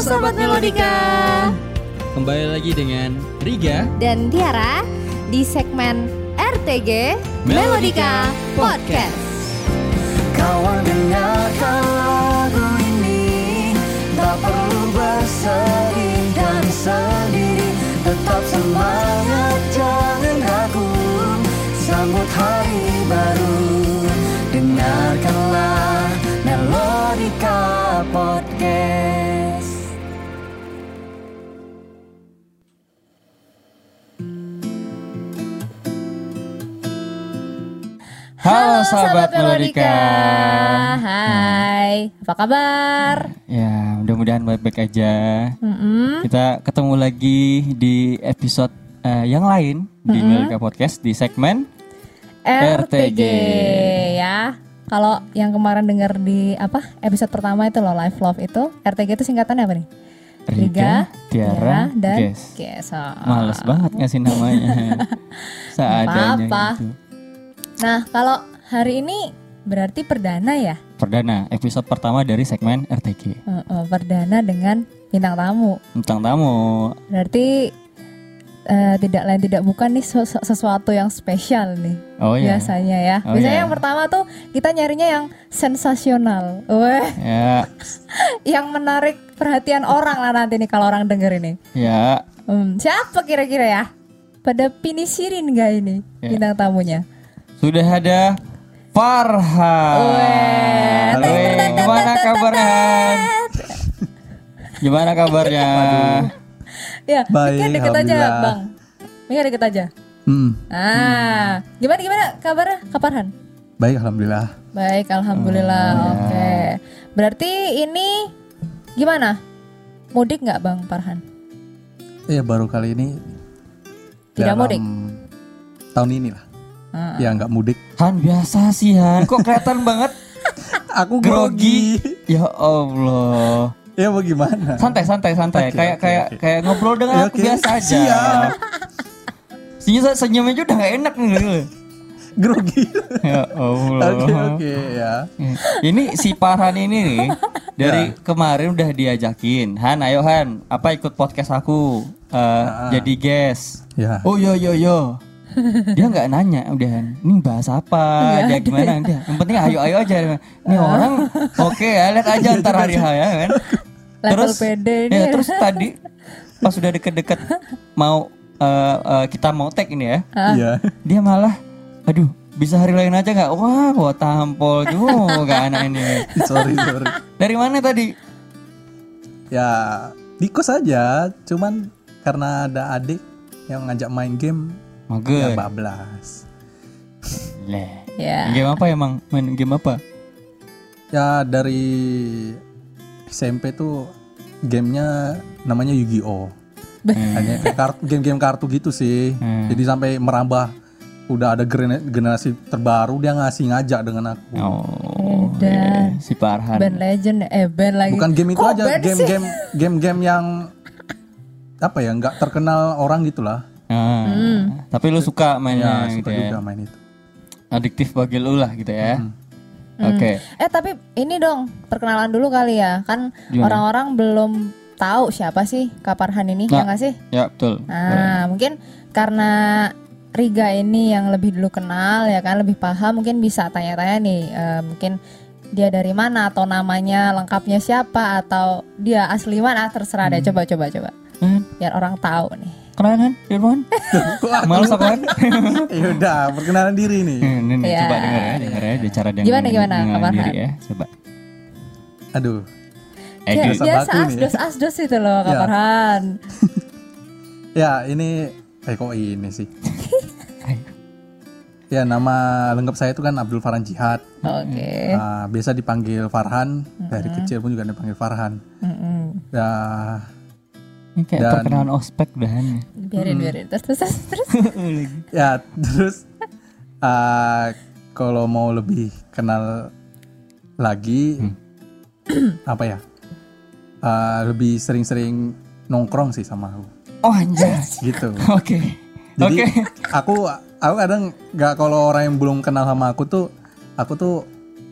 Sobat Melodika. Kembali lagi dengan Riga dan Tiara di segmen RTG Melodika Podcast. Kawan dengarkan lagu ini Tak perlu bersedih dan sendiri. Tetap semangat jangan ragu. Sambut hari baru. Dengarkanlah Melodika Podcast Halo sahabat Melodika Hai, apa kabar? Ya mudah-mudahan baik-baik aja Mm-mm. Kita ketemu lagi di episode eh, yang lain Di Melodika Podcast Di segmen RTG ya. Kalau yang kemarin dengar di apa episode pertama itu loh Live Love itu RTG itu singkatannya apa nih? Riga, Tiara, dan Ges Ges. Oh. Males banget ngasih namanya Seadanya Apa-apa. gitu Nah, kalau hari ini berarti perdana ya? Perdana, episode pertama dari segmen RTG Eh, eh, perdana dengan bintang tamu. Tentang tamu Berarti eh, tidak lain tidak bukan nih sesu- sesuatu yang spesial nih. Oh iya Biasanya ya. Oh, Biasanya iya. yang pertama tuh kita nyarinya yang sensasional. Weh, Ya, yang menarik perhatian orang lah nanti nih kalau orang denger ini. ya Hmm, siapa kira-kira ya? Pada pinisirin gak ini Ya. bintang tamunya? Sudah ada Farhan. Halo, gimana kabarnya? Gimana kabarnya? Ya, Baik, deket aja. Bang. Mikir deket aja. hmm, Ah, gimana gimana kabarnya? Kaparhan? Baik Alhamdulillah Baik, alhamdulillah. Ya. Oke. Berarti ini gimana? Mudik nggak, Bang Parhan? Ya baru kali ini Tidak dalam mudik? Tahun ini lah Ah. Ya nggak mudik Han biasa sih Han, kok kelihatan banget Aku grogi. Ya Allah. Ya mau gimana Santai santai santai, Oke, kayak oke, kayak oke. kayak ngobrol dengan Oke, aku oke. biasa aja. Siap. Senyum senyumnya aja udah gak enak nih. Grogi Ya Allah. Oke oke ya Ini si Farhan ini nih dari kemarin udah diajakin Han ayo Han apa ikut podcast aku Eh, jadi guest Ya Oh yo yo yo dia nggak nanya udah ini bahas apa? Dia gimana? Dia yang penting ayo ayo aja. Ini orang oke ya lihat aja ntar hari H ya kan? Ini ya, terus tadi pas sudah deket-deket mau eh, eh, kita mau tag ini ya Iya. dia malah aduh bisa hari lain aja nggak? Wah gua tampol juga anak ini. Sorry sorry. Dari mana tadi? Ya di kos aja Cuman karena ada adik yang ngajak main game mager bablas Leh. Ya. game apa emang main game apa Ya dari SMP tuh gamenya namanya Yu-Gi-Oh Hanya kayak kartu, game-game kartu gitu sih Hmm. Jadi sampai merambah Udah ada gener- generasi terbaru Dia ngasih ngajak dengan aku oh Edan. iya, si Farhan Band legend eh band lagi. Bukan game itu Kok aja? Game-game Game-game yang Apa ya nggak terkenal orang gitu lah Ah, tapi lu suka Ya mainnya gitu suka ya? juga main itu. Adiktif bagi lu lah gitu ya? Oke. Eh tapi ini dong perkenalan dulu kali ya. Kan Gimana? orang-orang belum tahu siapa sih Kaparhan ini ya Nah. nggak sih? ya betul. Nah mungkin karena Riga ini yang lebih dulu kenal ya kan lebih paham mungkin bisa tanya-tanya nih eh, mungkin dia dari mana atau namanya lengkapnya siapa atau dia asli mana terserah deh. Coba coba coba. Hmm, biar orang tahu nih. Kenalan Firman malu kan? Ya udah perkenalan diri nih. Ini nih, Ya. coba denger ya denger ya dia cara dia Gimana, gimana, Kapan, diri ya coba. Aduh. Eh Ya, biasa asdos asdos itu loh Ya. Kaparhan. Ya ini Eh kok ini sih? Ayo. Ya nama lengkap saya itu kan Abdul Farhan Jihad. Oke. Ah, Biasa dipanggil Farhan. Dari kecil pun juga dipanggil Farhan. Mm-mm. Ya ini kayak Dan- perkenalan ospek dah Han Biarin biarin terus terus terus. terus. Ya terus ah, Kalau mau lebih kenal lagi Apa ya Ah, Lebih sering-sering nongkrong sih sama aku oh anjay Gitu oke Jadi oke aku aku kadang nggak kalau orang yang belum kenal sama aku tuh aku tuh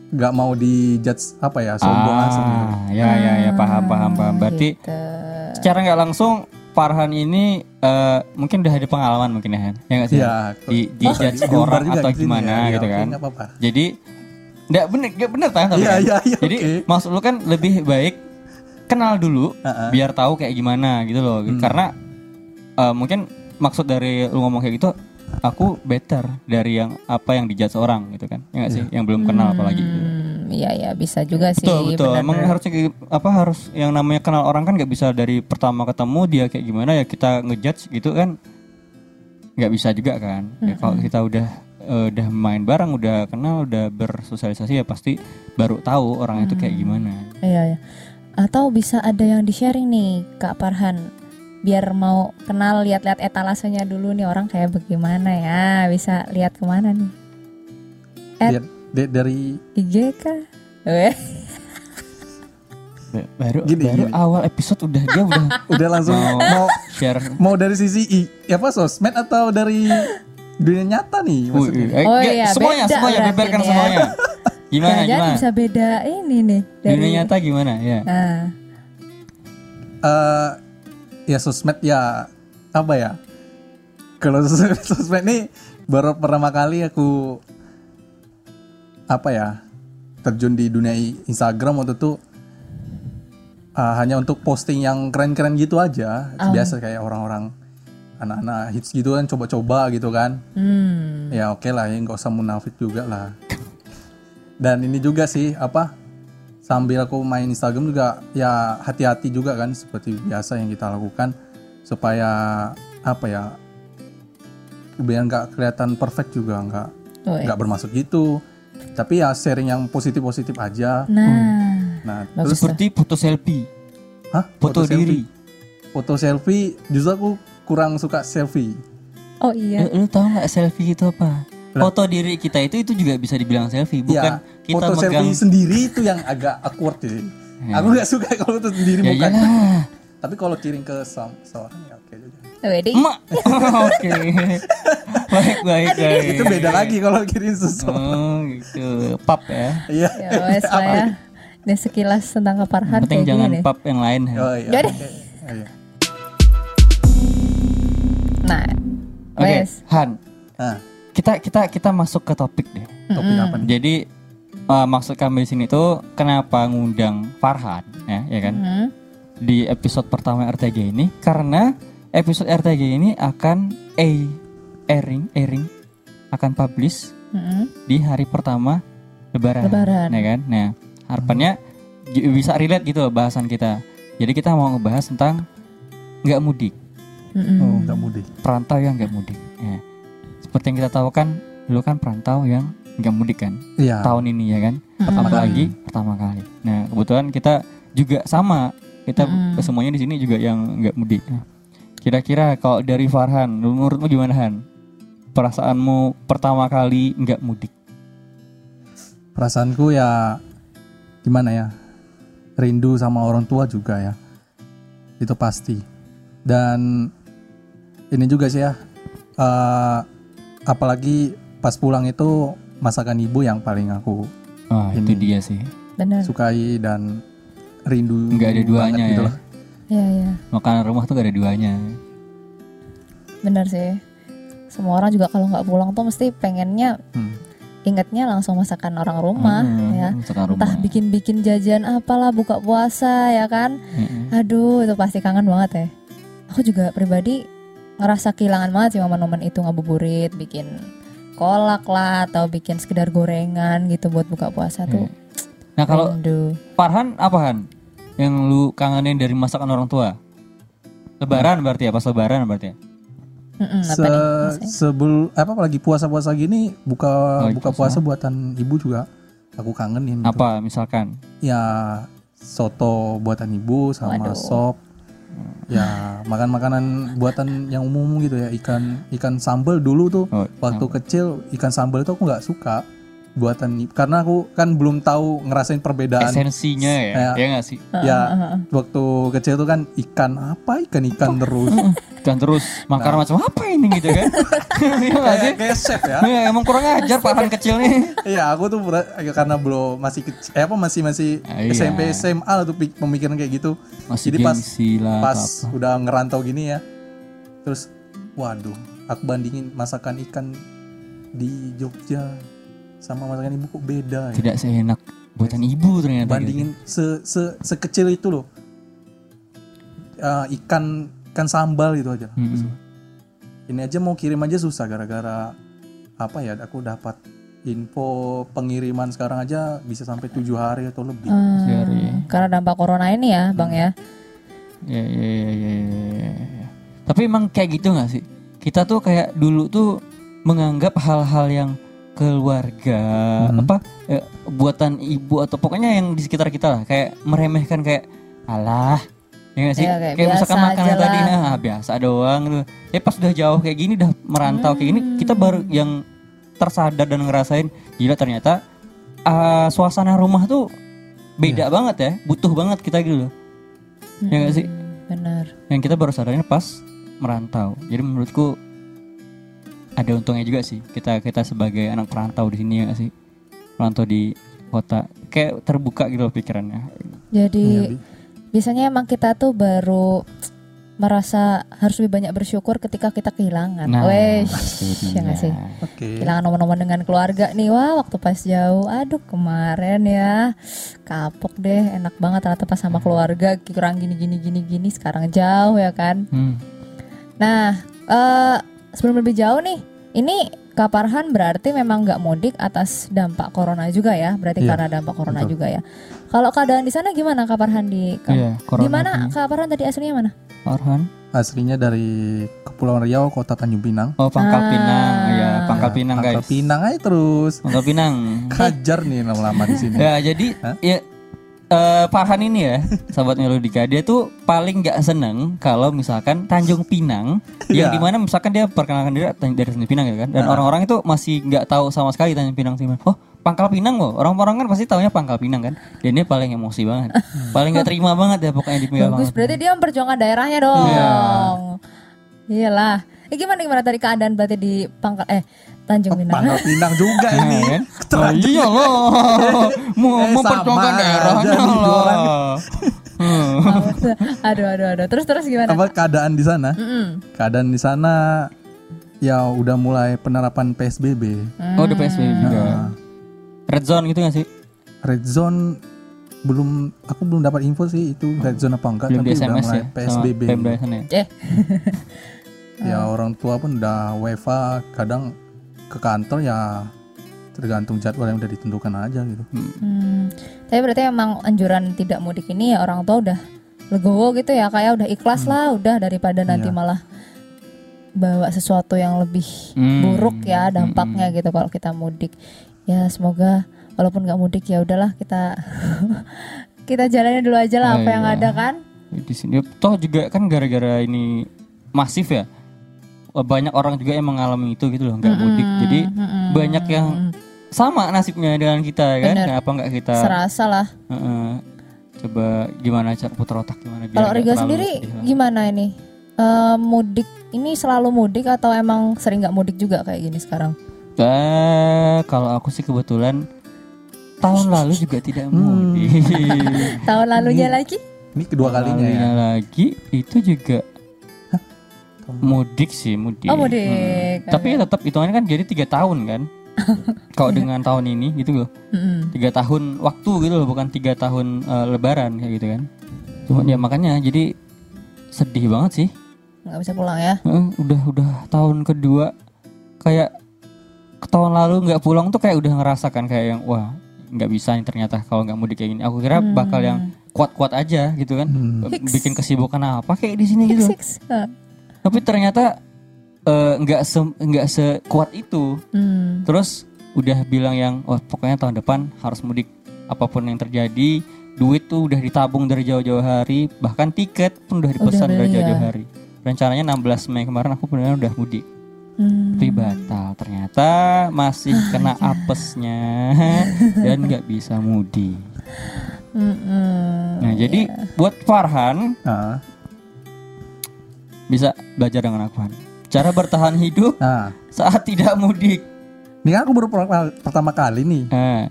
nggak mau dijudge apa ya sombong langsung gitu. Ah, ya ya ya paham paham paham. Berarti Gitu. Secara nggak langsung Farhan ini eh, mungkin udah ada pengalaman mungkin ya, ya nggak sih? Iya. Di, di Oh, judge orang atau sini gimana ya. gitu Ya, kan? nggak apa-apa. Jadi nggak bener nggak bener tak? tapi kan? iya, iya, Jadi oke. maksud lu kan lebih baik kenal dulu Heeh. Hmm. biar tahu kayak gimana gitu loh. Karena eh, mungkin maksud dari lu ngomong kayak gitu aku better dari yang apa yang dijudge orang gitu kan. Ya nggak sih? Yang belum kenal apalagi gitu. Hmm, iya. Ya bisa juga sih. betul betul. benar, emang harusnya apa harus yang namanya kenal orang kan nggak bisa dari pertama ketemu dia kayak gimana ya kita ngejudge gitu kan. Nggak bisa juga kan. Ya, kalau kita udah eh, udah main bareng udah kenal udah bersosialisasi ya pasti baru tahu orang itu kayak gimana. Iya ya. Atau bisa ada yang di sharing nih Kak Parhan biar mau kenal lihat-lihat etalasenya dulu nih orang kayak bagaimana ya bisa lihat ke mana nih At- de- dari IG kah? Eh, Ba- baru Gini, baru gini. awal episode udah dia udah udah langsung mau mau share mau dari sisi i, apa sosmed atau dari dunia nyata nih maksudnya. Eh, Oh iya, semuanya beda semuanya beberkan ya. semuanya gimana Jangan-jangan gimana bisa beda ini nih dari dunia nyata gimana ya Nah, eh ya sosmed ya apa ya? Kalau sosmed, sosmed nih baru pertama kali aku apa ya terjun di dunia Instagram waktu itu eh, hanya untuk posting yang keren-keren gitu aja. Biasa kayak orang-orang anak-anak hits gitu kan coba-coba gitu kan. Hmm, ya oke lah ya nggak usah munafik juga lah. Dan ini juga sih apa sambil aku main Instagram juga ya hati-hati juga kan seperti biasa yang kita lakukan supaya apa ya biar nggak kelihatan perfect juga nggak oh, iya. nggak bermaksud gitu. Tapi ya sharing yang positif positif aja. Nah, nah bagus terus? Seperti foto selfie. Hah? Foto, diri selfie? foto selfie justru aku kurang suka selfie. Oh iya. Lu, lu tahu nggak selfie itu apa? Foto diri kita itu itu juga bisa dibilang selfie, bukan ya kita foto megang. selfie sendiri itu yang agak awkward sih aku nggak suka kalau itu sendiri Ya bukan iyalah. tapi kalau kirim ke se- seorang ya oke juga Wedding. Emak. Oke. baik baik baik. itu beda lagi kalau kirim sesuatu Oh gitu. Pap ya. iya Ya wes lah ya. Ini sekilas tentang Kak Parhan Yang penting kayak jangan gini pap yang lain. ya. oh iya Jadi. oke. Oh, iya. Nah, Oke, wes. Han. nah Kita kita kita masuk ke topik deh. topik apa nih Jadi eh, maksud kami di sini tuh kenapa ngundang Farhan ya, ya kan? Hmm. Di episode pertama RTG ini karena episode RTG ini akan a airing airing akan publish Mm-mm. di hari pertama lebaran, Lebaran. ya kan? Nah, harapannya bisa relate gitu loh bahasan kita. Jadi kita mau ngebahas tentang nggak mudik, Mm-mm. oh nggak mudik perantau yang nggak mudik. Ya. Seperti yang kita tahu kan, dulu kan perantau yang nggak mudik kan, iya tahun ini ya kan, Pertama apalagi kali. pertama kali. Nah, kebetulan kita juga sama, kita Mm-mm. semuanya di sini juga yang nggak mudik. Kira-kira kalau dari Farhan, menurutmu gimana Han? Perasaanmu pertama kali nggak mudik? perasaanku ya gimana ya rindu sama orang tua juga ya itu pasti dan ini juga sih ya eh, apalagi pas pulang itu masakan ibu yang paling aku Ah, itu Ini. dia sih. Benar. sukai dan rindu Nggak ada duanya banget gitu ya. loh. Ya ya, Makanan rumah tuh gak ada duanya. benar sih. Semua orang juga kalau nggak pulang tuh mesti pengennya Hmm. ingetnya langsung masakan orang rumah Hmm, ya. masakan rumah. Entah bikin-bikin jajan apalah buka puasa ya kan. Mm-mm. Aduh, itu pasti kangen banget ya. Aku juga pribadi ngerasa kehilangan banget sih momen-momen itu ngabuburit, bikin kolak lah atau bikin sekedar gorengan gitu buat buka puasa tuh. Nah kalau Rindu. Farhan apa Han? Yang lu kangenin dari masakan orang tua? Lebaran berarti ya, pas lebaran berarti ya? Mm-mm, apa Se nih? Sebelum apa apalagi puasa-puasa gini buka Lagi buka puasa. puasa buatan ibu juga aku kangenin gitu. Apa misalkan? ya soto buatan ibu sama Waduh. sop ya makan makanan buatan yang umum gitu ya. Ikan ikan sambal dulu tuh Oh, waktu kecil ikan sambal itu aku nggak suka buatan karena aku kan belum tahu ngerasain perbedaan esensinya ya, Ya. ya nggak sih? ya waktu kecil tuh kan ikan apa ikan ikan terus kan terus makan macam apa ini gitu kan nggak sih? kayak, chef ya Iya, emang kurang ajar Farhan kecil nih Iya, aku tuh berat, karena belum masih kecil, eh apa masih masih Ah, iya. SMP SMA tuh pik- pemikiran kayak gitu. Masih Jadi pas lah pas apa-apa. udah ngerantau gini ya, terus waduh, aku bandingin masakan ikan di Jogja sama masakan ibu kok beda ya. tidak seenak buatan ibu ternyata gitu. Bandingin se, se sekecil itu loh. Eh, ikan ikan sambal gitu aja. Mm-mm. Ini aja mau kirim aja susah gara-gara apa ya? Aku dapat info pengiriman sekarang aja bisa sampai tujuh hari atau lebih. Hmm, Sehari. karena dampak corona ini ya, Bang ya. Ya, ya, ya, ya, ya, ya. Tapi emang kayak gitu gak sih? Kita tuh kayak dulu tuh menganggap hal-hal yang keluarga apa eh, buatan ibu atau pokoknya yang di sekitar kita lah kayak meremehkan kayak alah ya gak sih? Ya, kayak kayak misalkan biasa makanan tadi nah biasa doang gitu. Eh pas udah jauh kayak gini udah merantau kayak gini kita baru yang tersadar dan ngerasain gila ternyata ah, suasana rumah tuh beda banget ya butuh banget kita gitu loh. Ya gak sih? Benar. yang kita baru sadarin pas merantau. Jadi menurutku ada untungnya juga sih kita kita sebagai anak perantau di sini ya sih perantau di kota kayak terbuka gitu loh pikirannya. Jadi Bi. biasanya emang kita tuh baru merasa harus lebih banyak bersyukur ketika kita kehilangan. Nah, Wes, ya nggak sih? Oke. Kehilangan momen-momen dengan keluarga nih, wah waktu pas jauh, aduh kemarin ya kapok deh, enak banget ternyata pas sama keluarga kurang gini gini gini gini, sekarang jauh ya kan. Hmm. Nah, eh sebelum lebih jauh nih, ini Kak Parhan berarti memang nggak mudik atas dampak corona juga ya, berarti Iya, karena dampak corona betul. juga ya. Kalau keadaan di sana gimana Kak Parhan di Iya, corona di mana ini. Kak Parhan tadi aslinya mana? Farhan? Aslinya dari Kepulauan Riau, Kota Tanjung Pinang. Oh, Pangkal Ah. Pinang. Ya, Pangkal Pinang Pangkal guys. Pinang aja terus. Pangkal Pinang. Hajar nih lama-lama di sini. ya, jadi Hah? ya eh, Farhan ini ya, sahabat Melodika, dia tuh paling nggak seneng kalau misalkan Tanjung Pinang, yang Iya. di mana misalkan dia perkenalkan diri dari Tanjung Pinang ya kan, dan orang-orang itu masih nggak tahu sama sekali Tanjung Pinang sih. Oh, Pangkal Pinang loh, orang-orang kan pasti taunya Pangkal Pinang kan, dan dia paling emosi banget, paling nggak terima banget ya pokoknya di Pangkal Bagus, berarti dia memperjuangkan daerahnya dong. Iya. Iyalah. Eh, gimana gimana tadi keadaan berarti di Pangkal eh Tanjung Pinang? Pangkal Pinang juga ini. kan? Oh, iya loh, mau Eh, memperjuangkan daerahnya loh. Hmm. aduh aduh aduh. Terus terus gimana? Apa keadaan di sana? Mm-mm. Keadaan di sana ya udah mulai penerapan PSBB. Oh, udah PSBB juga. Nah, Red zone gitu gak sih? red zone belum aku belum dapat info sih itu red zone apa enggak Belum tapi di udah SMS mulai ya? PSBB. Sama ya? Eh, Ya orang tua pun udah WFA kadang ke kantor ya tergantung jadwal yang udah ditentukan aja gitu. hmm. Tapi berarti emang anjuran tidak mudik ini ya orang tua udah legowo gitu ya kayak udah ikhlas lah udah daripada nanti Iya. malah bawa sesuatu yang lebih Hmm. buruk ya dampaknya gitu kalau kita mudik. Ya semoga walaupun nggak mudik ya udahlah kita kita jalanin dulu aja lah Oh, apa yang iya. ada kan. Di sini toh juga kan gara-gara ini masif ya. Banyak orang juga yang mengalami itu gitu loh, nggak mudik. Jadi Mm-mm. banyak yang sama nasibnya dengan kita kan. Bener. Kenapa nggak kita serasa lah. Heeh. coba gimana cara putar otak gimana biar Kalau Riga sendiri gimana ini? Eh, mudik ini selalu mudik atau emang sering nggak mudik juga kayak gini sekarang? Eh, kalau aku sih kebetulan tahun lalu juga tidak Hmm. mudik. Tahun lalunya lagi? Ini kedua kalinya ya. Kalinya lagi itu juga mudik sih mudik. Oh mudik. Mm. Tapi tetap hitungannya kan jadi tiga tahun kan. Kalau dengan tahun ini gitu loh, tiga tahun waktu gitu loh, bukan tiga tahun eh, Lebaran kayak gitu kan. Cuma ya makanya jadi sedih banget sih. nggak bisa pulang ya? Heeh, udah udah tahun kedua kayak ke tahun lalu nggak pulang tuh kayak udah ngerasakan kayak yang wah nggak bisa nih ternyata kalau nggak mudik kayak gini. Aku kira bakal yang kuat-kuat aja gitu kan, Hmm. Bikin kesibukan apa kayak di sini gitu. Tapi ternyata eh, nggak se nggak sekuat itu. Hmm. Terus udah bilang yang wah pokoknya tahun depan harus mudik apa pun yang terjadi. Duit tuh udah ditabung dari jauh-jauh hari, bahkan tiket pun udah dipesan Udah dari beli jauh-jauh ya? hari. Rencananya 16 Mei kemarin aku benar udah mudik. Hmm. tapi batal ternyata masih kena apesnya dan nggak bisa mudik. Mm-mm. Nah jadi buat Farhan Ah, bisa belajar dengan Akuan. Cara bertahan hidup Nah, saat tidak mudik. ini kan aku baru per- pertama kali nih. Eh,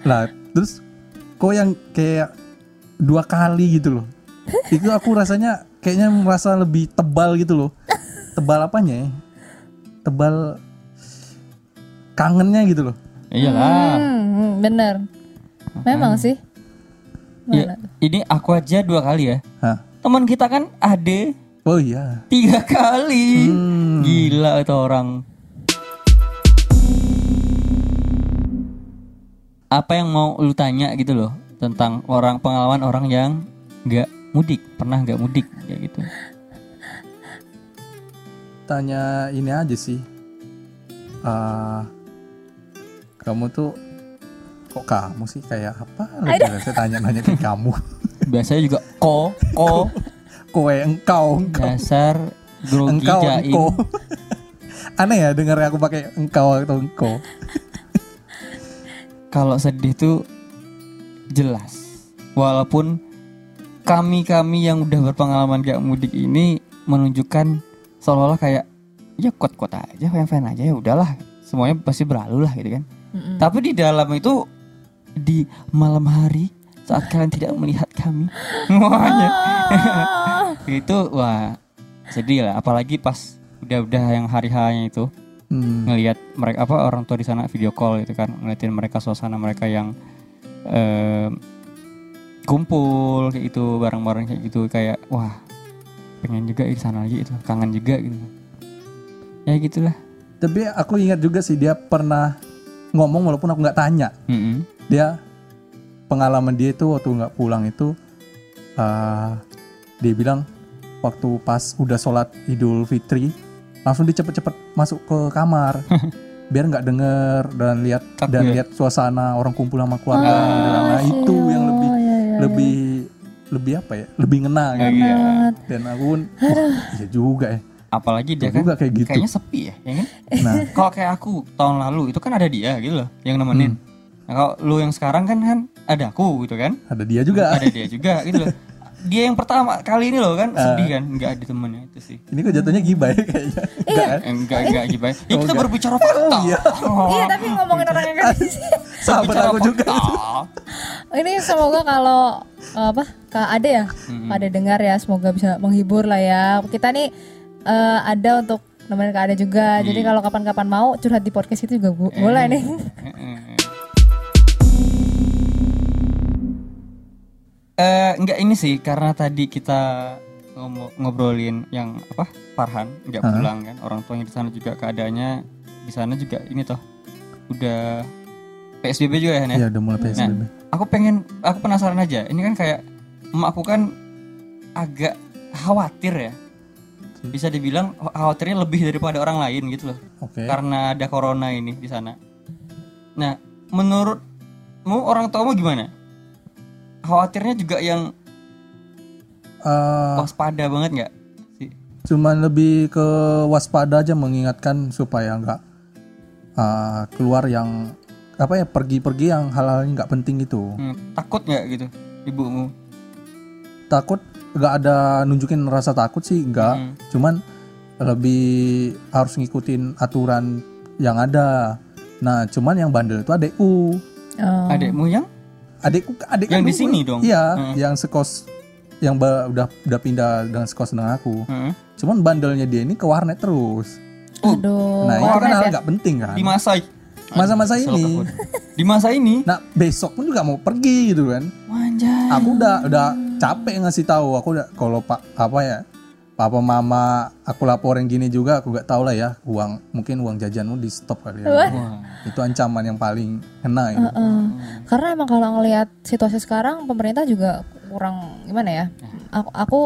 Lah, terus kok yang kayak dua kali gitu loh. Itu aku rasanya kayaknya merasa lebih tebal gitu loh. Tebal apanya ya? Tebal kangennya gitu loh. iyalah. Hmm, bener. Memang sih. Ya, ini aku aja dua kali ya. Hah? Teman kita kan Ade Oh iya. tiga kali. Hmm. Gila itu orang. Apa yang mau lu tanya gitu loh tentang orang pengalaman orang yang nggak mudik pernah nggak mudik kayak gitu. Tanya ini aja sih. Ah, kamu tuh kok kamu sih kayak apa? Lebih saya tanya-nanya ke kamu. Biasanya juga ko ko Kowe engkau engkau dasar grogi engkau jaim. engkau. Aneh ya dengar aku pakai engkau atau engkau. Kalau sedih tuh jelas. Walaupun kami-kami yang udah berpengalaman gak mudik ini menunjukkan seolah-olah kayak ya kuat-kuat aja, fine-fine aja ya udahlah. Semuanya pasti berlalu lah gitu kan. Mm-mm. Tapi di dalam itu di malam hari saat kalian tidak melihat kami, semuanya itu wah sedih lah. Apalagi pas udah-udah yang hari-harinya itu Hmm. ngelihat mereka apa orang tua di sana video call gitu kan ngeliatin mereka suasana mereka yang em, kumpul kayak gitu bareng-bareng kayak gitu kayak wah pengen juga di sana lagi itu kangen juga gitu ya gitulah Tapi aku ingat juga sih dia pernah ngomong walaupun aku nggak tanya. Mm-mm. Dia pengalaman dia itu waktu nggak pulang itu ah, dia bilang waktu pas udah sholat Idul Fitri langsung dia cepet-cepet masuk ke kamar biar nggak denger dan lihat Takut dan ya? lihat suasana orang kumpul sama keluarga Ah, gitu. Nah, itu yang lebih iya, iya, lebih lebih apa ya? Lebih ngena kan. Iya. Dan aku pun wah, iya juga ya. apalagi dia Dia kan juga kayak gitu. kayaknya sepi ya, ya kan? Nah, kalau kayak aku tahun lalu itu kan ada dia gitu loh yang nemenin. Hmm. Nah, kalau lu yang sekarang kan kan ada aku gitu kan? ada dia juga. Ada dia juga gitu loh. Dia yang pertama kali ini loh kan Ah. sedih kan nggak ada temennya itu sih. Ini kok jatuhnya gibah ya kayaknya. Enggak kan? Eh, Enggak enggak gimana. Ya Oh, kita enggak. berbicara fakta. Oh, iya. Iya tapi ngomongin orang yang gitu. Sahabat aku juga. fakta. Ini semoga kalau apa Kak Ade ya, Kak Ade dengar ya, semoga bisa menghibur lah ya. Kita nih eh, ada untuk nemenin Kak Ade juga. Jadi kalau kapan-kapan mau curhat di podcast itu juga bu- boleh nih. Eh enggak ini sih karena tadi kita ngobrolin yang apa Farhan nggak Hah? pulang kan orang tuanya di sana juga keadaannya di sana juga ini toh udah PSBB juga ya Nen? Iya udah mulai PSBB. aku pengen aku penasaran aja ini kan kayak emakku kan agak khawatir ya bisa dibilang khawatirnya lebih daripada orang lain gitu loh Oke. karena ada corona ini di sana nah menurutmu orang tuamu gimana khawatirnya juga yang Eh, waspada banget nggak sih cuman lebih ke waspada aja mengingatkan supaya nggak eh, keluar yang apa ya pergi-pergi yang hal-hal nggak penting itu. Hmm, takut nggak gitu ibumu Takut nggak ada nunjukin rasa takut sih nggak. Hmm. Cuman lebih harus ngikutin aturan yang ada. Nah, cuman yang bandel itu adekku. Oh. adekmu yang Adekku adek Yang di sini dong? Iya, Hmm. yang sekos yang ba- udah udah pindah dengan sekos dengan aku. Hmm. Cuman bandelnya dia ini ke warnet terus. Aduh. nah, itu kan hal ya? nggak penting kan. di masa Masa-masa Aduh, ini. di masa ini Nah, besok pun juga mau pergi gitu kan. Wanjay. Aku udah udah capek ngasih tahu. Aku udah kalau Pak apa ya? Papa mama aku laporin gini juga aku gak tahu lah ya uang mungkin uang jajanmu di stop kali ya. Wah. Itu ancaman yang paling kena itu. Heeh. Karena emang kalau ngelihat situasi sekarang pemerintah juga kurang gimana ya? Aku, aku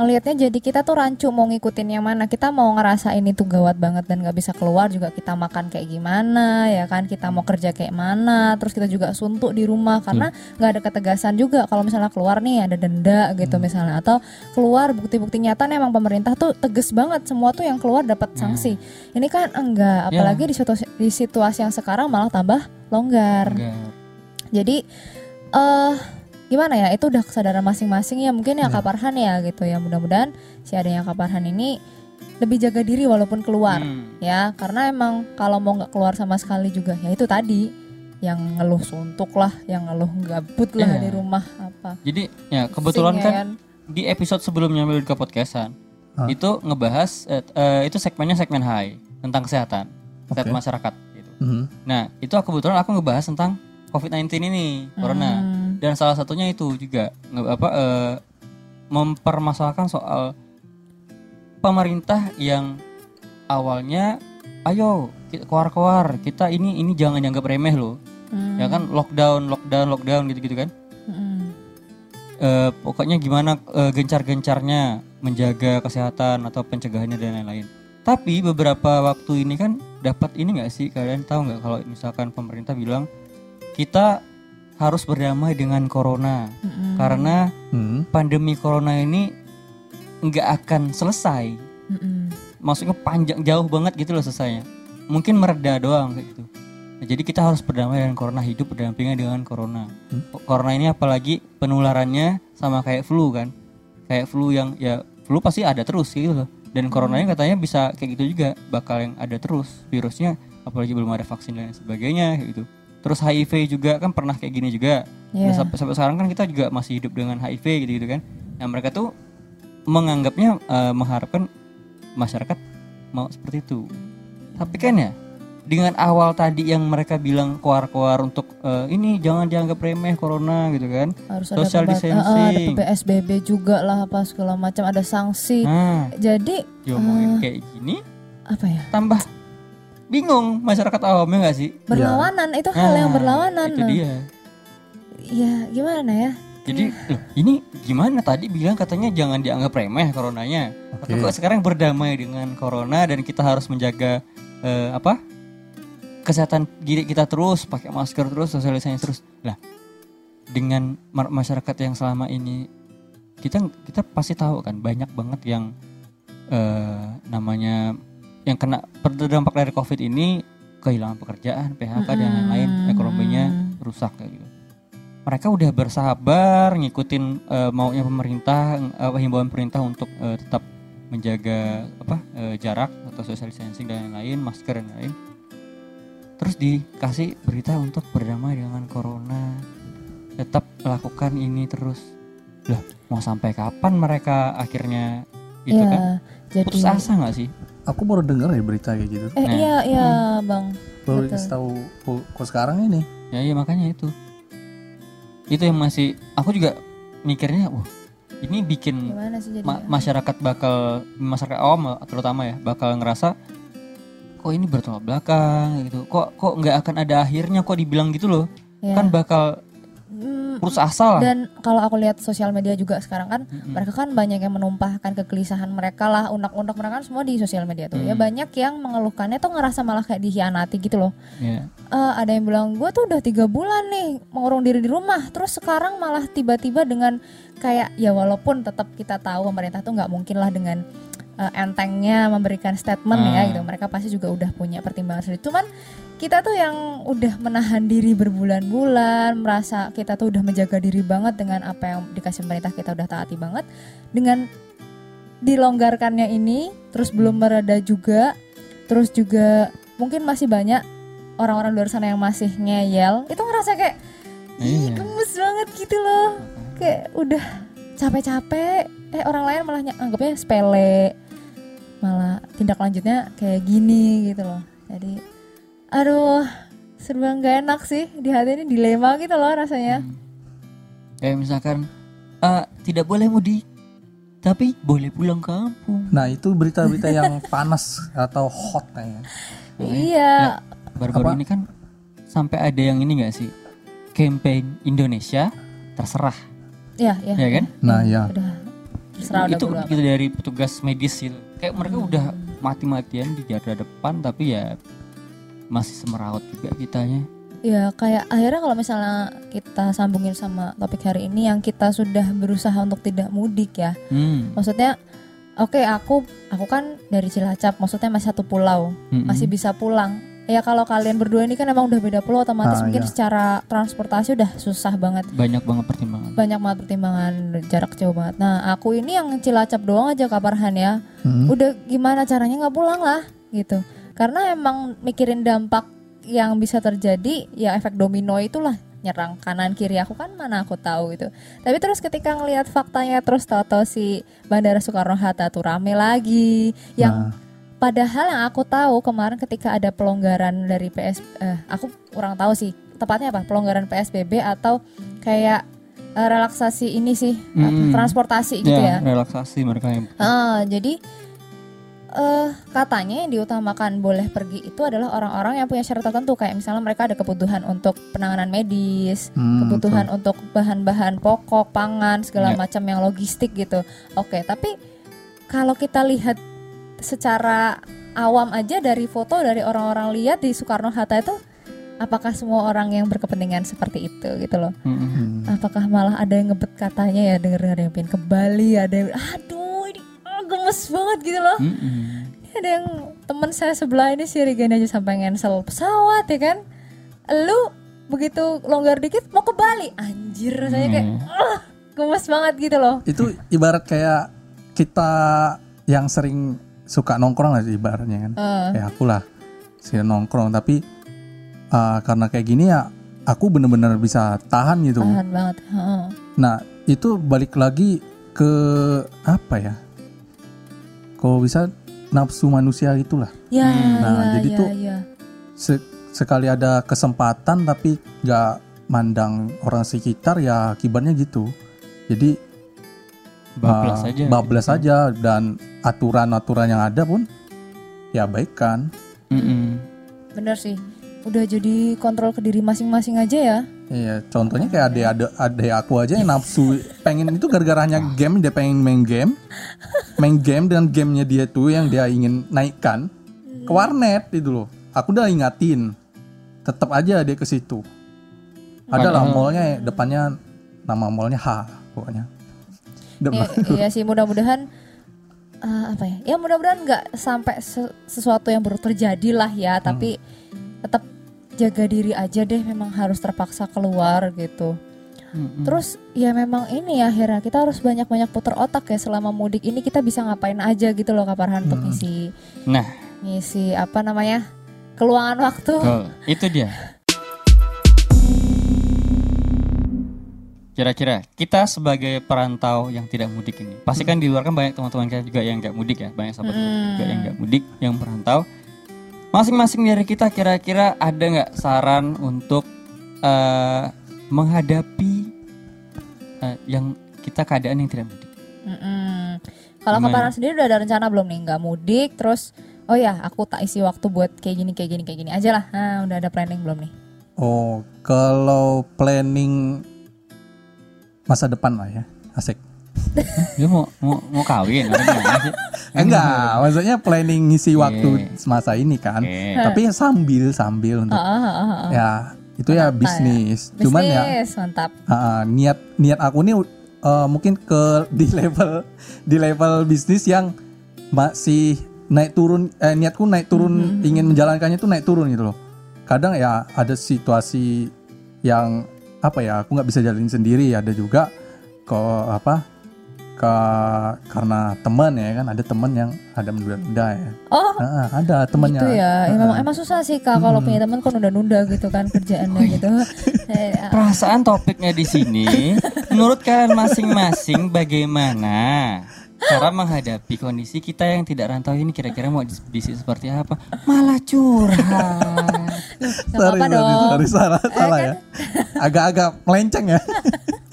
ngelihatnya jadi kita tuh rancu mau ngikutin yang mana. Kita mau ngerasain itu gawat banget dan nggak bisa keluar juga kita makan kayak gimana ya kan? Kita mau kerja kayak mana? Terus kita juga suntuk di rumah karena nggak ada ketegasan juga. Kalau misalnya keluar nih ada denda gitu misalnya atau keluar bukti-bukti nyata nih emang pemerintah tuh tegas banget semua tuh yang keluar dapat sanksi. Ini kan enggak, apalagi di situasi, di situasi yang sekarang malah tambah longgar. Enggak. Jadi eh gimana ya itu udah kesadaran masing-masing ya mungkin ya Iya. Kak Parhan ya gitu ya mudah-mudahan si adanya Kak Parhan ini lebih jaga diri walaupun keluar Hmm. ya karena emang kalau mau nggak keluar sama sekali juga ya itu tadi yang ngeluh suntuk lah yang ngeluh gabut lah Iya. di rumah apa Jadi ya kebetulan ya kan di episode sebelumnya Melodika Podcastan Hah? itu ngebahas eh, eh, itu segmennya segmen high tentang kesehatan, kesehatan Oke. masyarakat gitu. Mhm. Nah, itu kebetulan aku ngebahas tentang COVID-19 ini, corona. Dan salah satunya itu juga apa eh, mempermasalahkan soal pemerintah yang awalnya ayo keluar-keluar, kita ini ini jangan dianggap remeh loh. hmm, Ya kan lockdown, lockdown, lockdown gitu-gitu kan. hmm, Eh, pokoknya gimana eh, gencar-gencarnya menjaga kesehatan atau pencegahannya dan lain-lain. Tapi beberapa waktu ini kan dapat ini nggak sih kalian tahu nggak kalau misalkan pemerintah bilang kita harus berdamai dengan corona hmm, karena Mhm. pandemi corona ini nggak akan selesai. hmm, Maksudnya panjang jauh banget gitu loh selesainya. Mungkin mereda doang kayak gitu. Nah, jadi kita harus berdamai dengan corona, hidup berdampingan dengan corona. Hmm. Corona ini apalagi penularannya sama kayak flu kan. Kayak flu yang ya flu pasti ada terus gitu loh. Dan coronanya katanya bisa kayak gitu juga, bakal yang ada terus virusnya apalagi belum ada vaksin dan sebagainya kayak gitu. Terus HIV juga kan pernah kayak gini juga. Iya. Nah, sampai, sampai sekarang kan kita juga masih hidup dengan HIV gitu-gitu kan. Nah, mereka tuh menganggapnya eh, mengharapkan masyarakat mau seperti itu. Tapi kan ya dengan awal tadi yang mereka bilang keluar-keluar untuk eh, ini jangan dianggap remeh corona gitu kan. harus ada Social pembat- distancing. Ah, ah, ada PSBB juga lah apa segala macam ada sanksi Nah, jadi diomongin Eh. kayak gini apa ya tambah bingung masyarakat awamnya nggak sih? berlawanan itu hal yang Nah, berlawanan Itu dia. ya gimana ya Jadi loh, ini gimana tadi bilang katanya jangan dianggap remeh coronanya. Tapi Oke. kok sekarang berdamai dengan corona dan kita harus menjaga eh, apa? kesehatan diri kita terus, pakai masker terus, sosialisasi terus. Lah, dengan ma- masyarakat yang selama ini kita kita pasti tahu kan banyak banget yang eh, namanya yang kena terdampak dari Covid ini kehilangan pekerjaan, PHK dan lain-lain, ekonominya rusak kayak gitu. Mereka udah bersabar ngikutin eh, maunya pemerintah eh, himbauan pemerintah untuk eh, tetap menjaga apa eh, jarak atau social distancing dan lain-lain masker dan lain. Terus dikasih berita untuk berdamai dengan corona. Tetap lakukan ini terus. Lah mau sampai kapan mereka akhirnya gitu ya kan? jadi putus asa nggak sih Aku baru dengar ya berita kayak gitu. eh Nah. iya iya bang Baru Betul. tahu kok sekarang ini. ya iya makanya itu itu yang masih aku juga mikirnya wah ini bikin sih ma- masyarakat bakal masyarakat awam terutama ya bakal ngerasa kok ini bertolak belakang gitu kok kok nggak akan ada akhirnya kok dibilang gitu loh Ya. kan bakal Hmm, putus asa lah dan kalau aku lihat sosial media juga sekarang kan Mm-mm. mereka kan banyak yang menumpahkan kegelisahan mereka lah unek-unek mereka kan semua di sosial media tuh. Ya Hmm. banyak yang mengeluhkannya tuh ngerasa malah kayak dihianati gitu loh. Ya Eh, ada yang bilang gue tuh udah tiga bulan nih mengurung diri di rumah. Terus sekarang malah tiba-tiba dengan kayak ya walaupun tetap kita tahu pemerintah tuh nggak mungkin lah dengan eh, entengnya memberikan statement ya Ah. gitu. Mereka pasti juga udah punya pertimbangan sendiri. Cuman kita tuh yang udah menahan diri berbulan-bulan merasa kita tuh udah menjaga diri banget dengan apa yang dikasih pemerintah kita udah taati banget. Dengan dilonggarkannya ini terus belum mereda juga terus juga mungkin masih banyak orang-orang luar sana yang masih ngeyel itu ngerasa kayak ih Iya. gemes banget gitu loh. Kayak udah capek-capek. Eh orang lain malah ny- anggapnya sepele malah tindak lanjutnya kayak gini gitu loh. Jadi aduh serba nggak enak sih di hati ini dilema gitu loh rasanya Hmm. kayak misalkan eh, tidak boleh mudik tapi boleh pulang kampung Nah, itu berita-berita yang panas atau hot kayaknya. iya baru-baru Apa? ini kan sampai ada yang ini nggak sih campaign Indonesia terserah ya ya, ya kan Nah, ya. udah terserah udah itu amat. gitu dari petugas medis gitu kayak mereka udah mati-matian di garda depan tapi ya masih semeraut juga kitanya Ya kayak akhirnya kalau misalnya kita sambungin sama topik hari ini yang kita sudah berusaha untuk tidak mudik ya. hmm. Maksudnya oke aku aku kan dari Cilacap, maksudnya masih satu pulau, Mm-mm. masih bisa pulang. ya kalau kalian berdua ini kan emang udah beda pulau otomatis Ah, mungkin iya. secara transportasi udah susah banget banyak banget pertimbangan banyak banget pertimbangan jarak jauh banget nah aku ini yang cilacap doang aja kabarhan ya Hmm. udah gimana caranya nggak pulang lah gitu karena emang mikirin dampak yang bisa terjadi ya efek domino itulah. Nyerang kanan kiri aku kan mana aku tahu gitu. Tapi terus ketika ngelihat faktanya terus tahu-tahu si Bandara Soekarno Hatta tuh rame lagi. Yang Nah, padahal yang aku tahu kemarin ketika ada pelonggaran dari PS eh, aku kurang tahu sih tepatnya apa? Pelonggaran PSBB atau kayak eh, relaksasi ini sih apa, Mm. transportasi gitu ya ya, relaksasi mereka yang Ah, jadi eh katanya yang diutamakan boleh pergi itu adalah orang-orang yang punya syarat tertentu kayak misalnya mereka ada kebutuhan untuk penanganan medis, Hmm, kebutuhan untuk bahan-bahan pokok, pangan, segala Ya. macam yang logistik gitu. Oke, tapi kalau kita lihat secara awam aja dari foto dari orang-orang lihat di Soekarno Hatta itu apakah semua orang yang berkepentingan seperti itu gitu loh. Mm-mm. hmm. Apakah malah ada yang ngebet katanya ya denger-denger yang pengen ke Bali, ada yang aduh gemes banget gitu loh. Mm-mm. Ini ada yang teman saya sebelah ini si Regan aja sampai cancel pesawat ya kan. Lu begitu longgar dikit mau ke Bali, anjir rasanya kayak Hmm. ah, gemes banget gitu loh. itu ibarat kayak kita yang sering suka nongkrong lah sih ibaratnya kan Eh, kayak aku lah sering nongkrong tapi uh, karena kayak gini ya aku bener-bener bisa tahan gitu tahan banget. Heeh. nah itu balik lagi ke apa ya kalau bisa nafsu manusia itulah Ya, Nah, ya, jadi ya, tuh ya. Se- sekali ada kesempatan tapi nggak mandang orang sekitar ya akibatnya gitu jadi bablas uh, aja bablas gitu. aja dan aturan-aturan yang ada pun ya baik kan Mm-mm. Bener sih. Udah jadi kontrol ke diri masing-masing aja ya. Iya, contohnya kayak adek ada adek aku aja yang nafsu pengen itu gara-gara hanya game dia pengen main game, main game dengan gamenya dia tuh yang dia ingin naikkan ke warnet itu loh. Aku udah ingatin, tetap aja dia ke situ. Ada lah mallnya depannya nama mallnya H pokoknya. Iya, Depan. iya sih mudah-mudahan eh, apa ya? Ya mudah-mudahan nggak sampai se- sesuatu yang baru terjadi lah ya, tapi tetap jaga diri aja deh. Memang harus terpaksa keluar gitu. Mm-mm. Terus ya memang ini ya Hera kita harus banyak-banyak putar otak ya selama mudik ini kita bisa ngapain aja gitu loh Kaparhan untuk Hmm. ngisi nah ngisi apa namanya keluangan waktu. Oh, itu dia. Kira-kira kita sebagai perantau yang tidak mudik ini, pasti kan di luar kan banyak teman-teman kita juga yang nggak mudik ya, banyak sahabat kita juga yang nggak mudik, yang perantau. Masing-masing dari kita kira-kira ada nggak saran untuk eh, menghadapi eh, yang kita keadaan yang tidak mudik? Mm-mm. Kalau Gimana? Kaparhan sendiri udah ada rencana belum nih nggak mudik terus oh ya aku tak isi waktu buat kayak gini kayak gini kayak gini aja lah. Nah udah ada planning belum nih? Oh, kalau planning masa depan lah ya, asik. Dia mau mau mau kawin? sih? Enggak, maksudnya planning ngisi waktu semasa ini kan. Tapi ya sambil sambil untuk Ah, ah, ah, ya itu ya bisnis. Cuman ya Bisnis, mantap. ah, niat niat aku nih eh, mungkin ke di level di level bisnis yang masih naik turun eh niatku naik turun ingin menjalankannya tuh naik turun gitu loh. Kadang ya ada situasi yang apa ya aku nggak bisa jalanin sendiri ada juga kok apa ke karena teman ya kan ada teman yang ada menunda-nunda ya Oh Nah, ada temannya gitu ya. Ya, memang emang susah sih kak kalau punya teman kan udah nunda gitu kan kerjaannya gitu. Eh, ah, Perasaan topiknya di sini, menurut kalian masing-masing bagaimana cara menghadapi kondisi kita yang tidak rantau ini kira-kira mau bisnis seperti apa? Malah curhat. Sorry, apa-apa sorry, dong. sorry, salah, salah ya agak-agak melenceng ya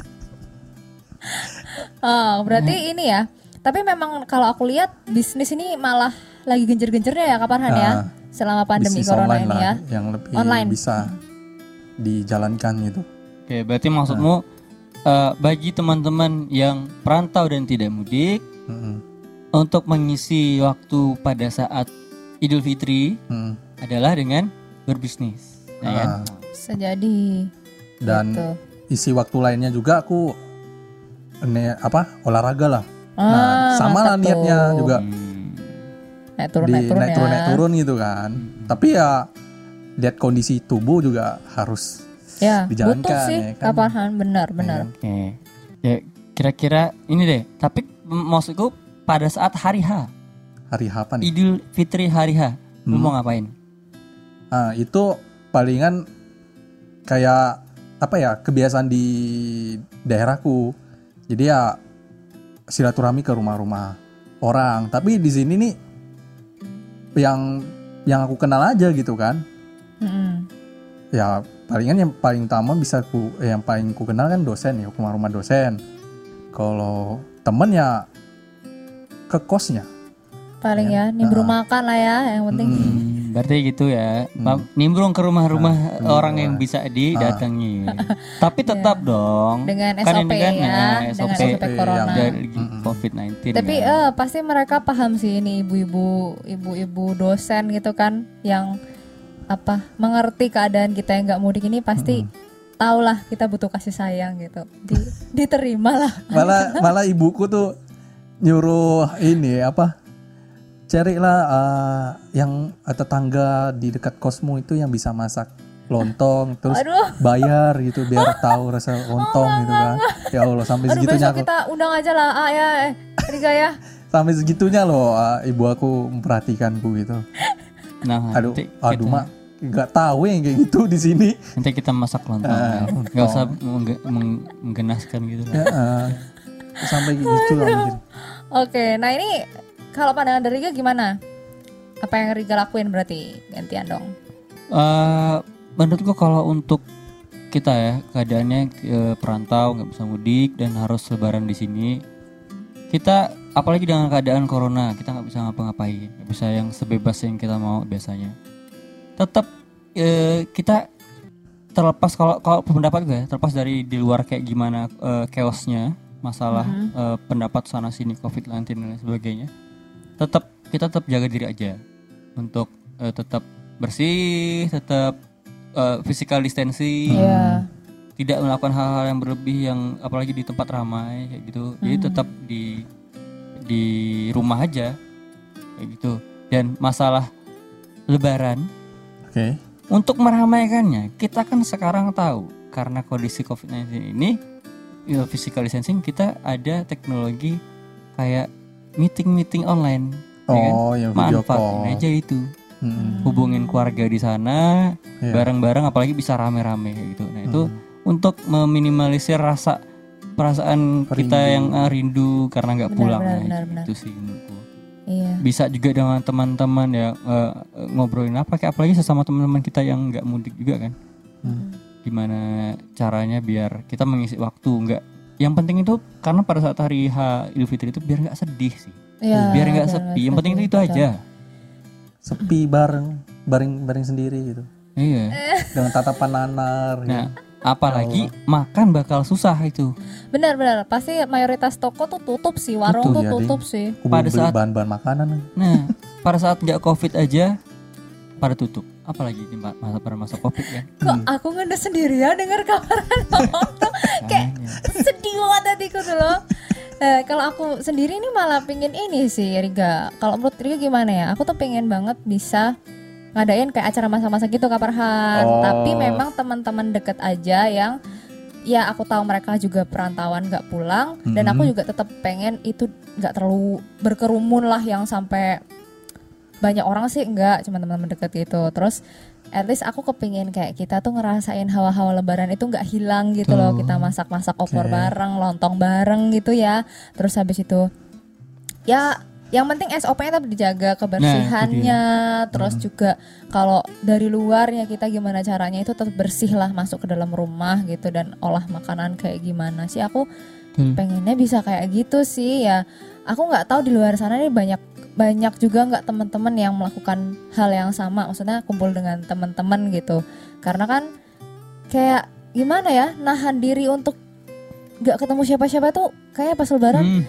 Oh, berarti Hmm. ini ya. Tapi memang kalau aku lihat bisnis ini malah lagi genjer-genjernya ya Kaparhan ya. Ah, Selama pandemi corona online ini lah ya. yang lebih Online. bisa dijalankan gitu Oke, berarti maksudmu eh, bagi teman-teman yang perantau dan tidak mudik Mm-mm. untuk mengisi waktu pada saat Idul Fitri Mm. adalah dengan berbisnis, ya kan? Ah, Bisa jadi. dan Gitu. isi waktu lainnya juga aku ne, apa olahraga lah Ah, nah sama lah niatnya tuh. juga Hmm. Naik turun, di naik turun naik ya. turun naik turun gitu kan tapi ya lihat kondisi tubuh juga harus Ya, Dijalankan, butuh sih ya kan? Farhan, benar benar. Oke. Ya kira-kira ini deh. Tapi maksudku pada saat hari H, hari apa nih? Idul Fitri hari H, lu Hmm. mau ngapain? Ah, itu palingan kayak apa ya kebiasaan di daerahku. Jadi ya silaturahmi ke rumah-rumah orang. Tapi di sini nih yang yang aku kenal aja gitu kan. Mm-mm. Ya palingan yang paling utama bisa ku eh, yang paling ku kenal kan dosen ya rumah-rumah dosen. Kalau temen ya ke kosnya. Paling ya, nimbrung makan lah ya, yang penting. Hmm, berarti gitu ya. Ma- Nimbrung ke rumah-rumah Nah, orang yang bisa didatangi. Tapi tetap dong. Dengan Kan SOP ini kan, ya, nah, dengan SOP SOP corona. dari COVID-19. Tapi kan. eh, pasti mereka paham sih ini ibu-ibu, ibu-ibu dosen gitu kan, yang apa mengerti keadaan kita yang nggak mudik ini pasti tau lah kita butuh kasih sayang gitu. Di, diterima lah. malah malah ibuku tuh nyuruh ini apa carilah eh, yang eh, tetangga di dekat kosmu itu yang bisa masak lontong terus Aduh. bayar gitu biar tahu rasa lontong gitu kan ya Allah sampai Aduh segitunya besok aku kita undang aja lah, ah ya, eh, Riga ya. sampai segitunya loh eh, ibu aku memperhatikanku gitu nah, aduh nanti aduh mak nggak tahu yang kayak gitu di sini nanti kita masak lontong. Ah, ya. Nggak usah mengge- meng- menggenaskan gitu. ya, eh, sampai gitu lah mungkin Oke, nah ini kalau pandangan dari Riga gimana? Apa yang Riga lakuin berarti? Gantian dong? Eh, menurutku kalau untuk kita ya keadaannya eh, perantau nggak bisa mudik dan harus lebaran di sini kita apalagi dengan keadaan corona kita nggak bisa ngapa-ngapain. Nggak bisa yang sebebas yang kita mau biasanya. Tetap eh, kita terlepas kalau kalau pendapat gue ya, terlepas dari di luar kayak gimana eh, chaosnya masalah eh, pendapat sana sini covid-19 dan lain sebagainya tetap kita tetap jaga diri aja. Untuk eh, tetap bersih tetap eh, physical distancing. Iya. tidak melakukan hal-hal yang berlebih yang apalagi di tempat ramai kayak gitu. Jadi tetap di di rumah aja kayak gitu. Dan masalah lebaran oke. untuk meramaikannya kita kan sekarang tahu karena kondisi covid-19 ini ya, physical distancing kita ada teknologi kayak meeting-meeting online ya kan? oh yang video manfaatin call aja itu Hmm, hubungin keluarga di sana Iya. bareng-bareng apalagi bisa rame-rame gitu nah itu Hmm. untuk meminimalisir rasa perasaan kita Rindu. yang ah, rindu karena nggak pulang benar, benar, benar. itu sih menurutku Iya. bisa juga dengan teman-teman ya eh, ngobrolin apa kayak apalagi sesama teman-teman kita yang nggak mudik juga kan Hmm. gimana caranya biar kita mengisi waktu nggak yang penting itu karena pada saat hari H Idul Fitri itu biar nggak sedih sih. Iya, biar nggak biar sepi. yang penting itu itu aja. sepi bareng bareng bareng sendiri gitu. Iya. Dengan tatapan nanar gitu. nah apalagi makan bakal susah itu. Benar-benar, pasti mayoritas toko tuh tutup sih, warung Tutup, tuh ya, tutup sih. pada saat- bahan-bahan makanan. Nah, pada saat nggak covid aja pada tutup. Apalagi di ma- masa pada masa covid kan. Kok aku ngedes sendirian denger kabaran tuh kayak Makanya. sedih banget hatiku tuh loh. Nah, kalau aku sendiri ini malah pingin ini sih Riga. Kalau menurut Riga gimana ya? Aku tuh pengen banget bisa ngadain kayak acara masa-masa gitu Farhan. Oh. Tapi memang teman-teman deket aja yang ya aku tahu mereka juga perantauan nggak pulang dan aku juga tetap pengen itu nggak terlalu berkerumun lah yang sampai banyak orang sih enggak cuma teman-teman deket gitu. Terus at least aku kepingin kayak kita tuh ngerasain hawa-hawa lebaran itu nggak hilang gitu loh. Kita masak-masak opor Oke. bareng lontong bareng gitu ya. Terus habis itu ya yang penting SOP-nya tetap dijaga kebersihannya. terus juga kalau dari luarnya kita gimana caranya itu tetap bersih lah masuk ke dalam rumah gitu dan olah makanan kayak gimana sih. Aku Hmm. pengennya bisa kayak gitu sih ya. Aku nggak tahu di luar sana nih banyak banyak juga nggak teman-teman yang melakukan hal yang sama. Maksudnya kumpul dengan teman-teman gitu. Karena kan kayak gimana ya nahan diri untuk nggak ketemu siapa-siapa tuh kayak pas lebaran Hmm,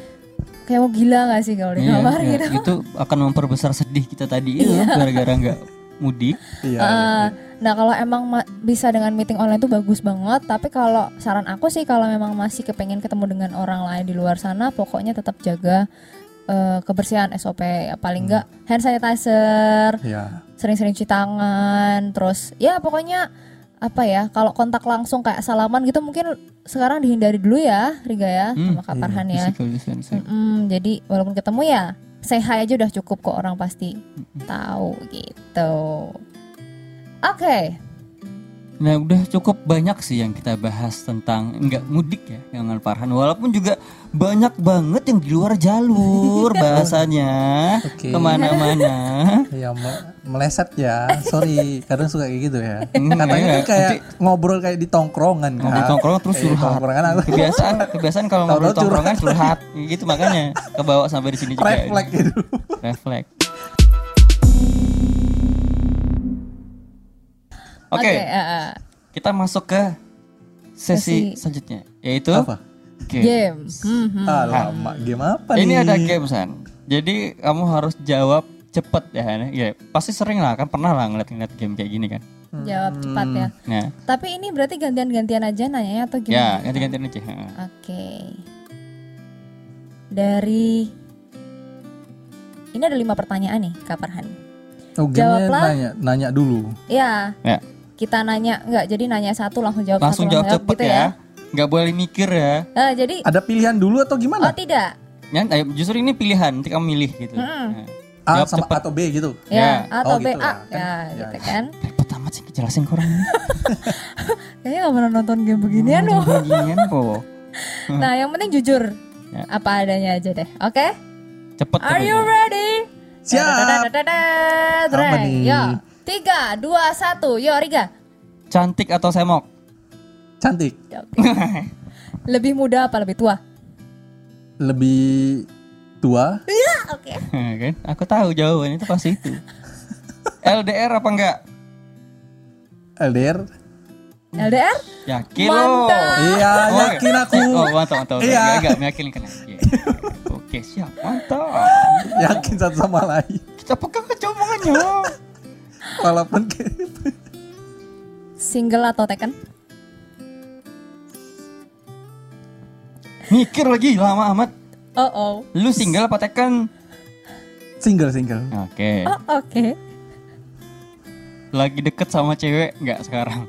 kayak mau gila nggak sih kalau di iya, kamar iya. gitu Itu akan memperbesar sedih kita tadi itu gara-gara nggak mudik. iya Eh, nah kalau emang ma- bisa dengan meeting online tuh bagus banget. Tapi kalau saran aku sih kalau memang masih kepengen ketemu dengan orang lain di luar sana pokoknya tetap jaga eh, kebersihan SOP ya, paling enggak hand sanitizer Ya. sering-sering cuci tangan terus ya pokoknya apa ya kalau kontak langsung kayak salaman gitu mungkin sekarang dihindari dulu ya Riga ya Hmm, sama Kak Farhan ya. Mm-mm, jadi walaupun ketemu ya hi aja udah cukup kok orang pasti tahu gitu. Oke Nah udah cukup banyak sih yang kita bahas tentang nggak mudik ya dengan Farhan Walaupun juga banyak banget yang di luar jalur bahasanya Oke. Ke mana-mana Ya me- meleset ya. Sorry, kadang suka kayak gitu ya. Hmm, Katanya iya. kan kayak ngobrol kayak di tongkrongan kan. Ngobrol tongkrongan terus Eh, curhat aku Kebiasaan kebiasaan kalau ngobrol tongkrongan curhat gitu makanya kebawa sampai di sini juga refleks gitu. Refleks Oke eh, eh. kita masuk ke sesi, Sesi- selanjutnya yaitu Apa? game. game Hmm, hmm. Ah, lama. Game apa nih? Ini ada game San. Jadi kamu harus jawab cepet ya. Ya pasti sering lah kan pernah lah ngeliat-ngeliat game kayak gini kan. jawab cepat ya Nah tapi ini berarti gantian-gantian aja nanya atau ya gimana ganti-gantian aja. Oke. Dari ini ada lima pertanyaan nih, Kak Farhan. Oh, Jawablah. nanya, nanya dulu. Ya, Ya kita nanya enggak jadi nanya satu langsung jawab langsung satu jawab cepet gitu ya. Nggak boleh mikir ya. Eh, jadi Ada pilihan dulu atau oh gimana? tidak. Ya, justru ini pilihan nanti kamu milih gitu. Mm-mm. Nah, A jawab sama cepet. atau B gitu. Ya, Ya. atau Oh, B gitu A. kan? Ya, Ya, gitu ya. kan. Repot amat sih jelasin ini. Kayaknya nggak pernah nonton game beginian loh. Beginian kok. Nah, yang penting jujur. Ya. Apa adanya aja deh. Oke? Cepet Are you ready? Siap. Apa nih? Yo, tiga, dua, satu. Yo, Riga. Cantik atau semok? Cantik. Ya, oke. lebih muda apa lebih tua? Lebih tua. Oke. kan? Aku tahu jawabannya itu pasti itu. LDR apa enggak? LDR. LDR? Yakin lo? Mantap. Iya, Oh, yakin aku. Oh, mantap, mantap. Iya. Enggak, enggak meyakinkan. Oke. Oke, siap. Mantap. Yakin satu sama lain. Kita pegang aja omongannya. Walaupun kayak Single atau Tekken? Mikir lagi lama amat. Oh oh. Lu single apa tekan? single single. Oke. Oh oke. Lagi deket sama cewek enggak sekarang?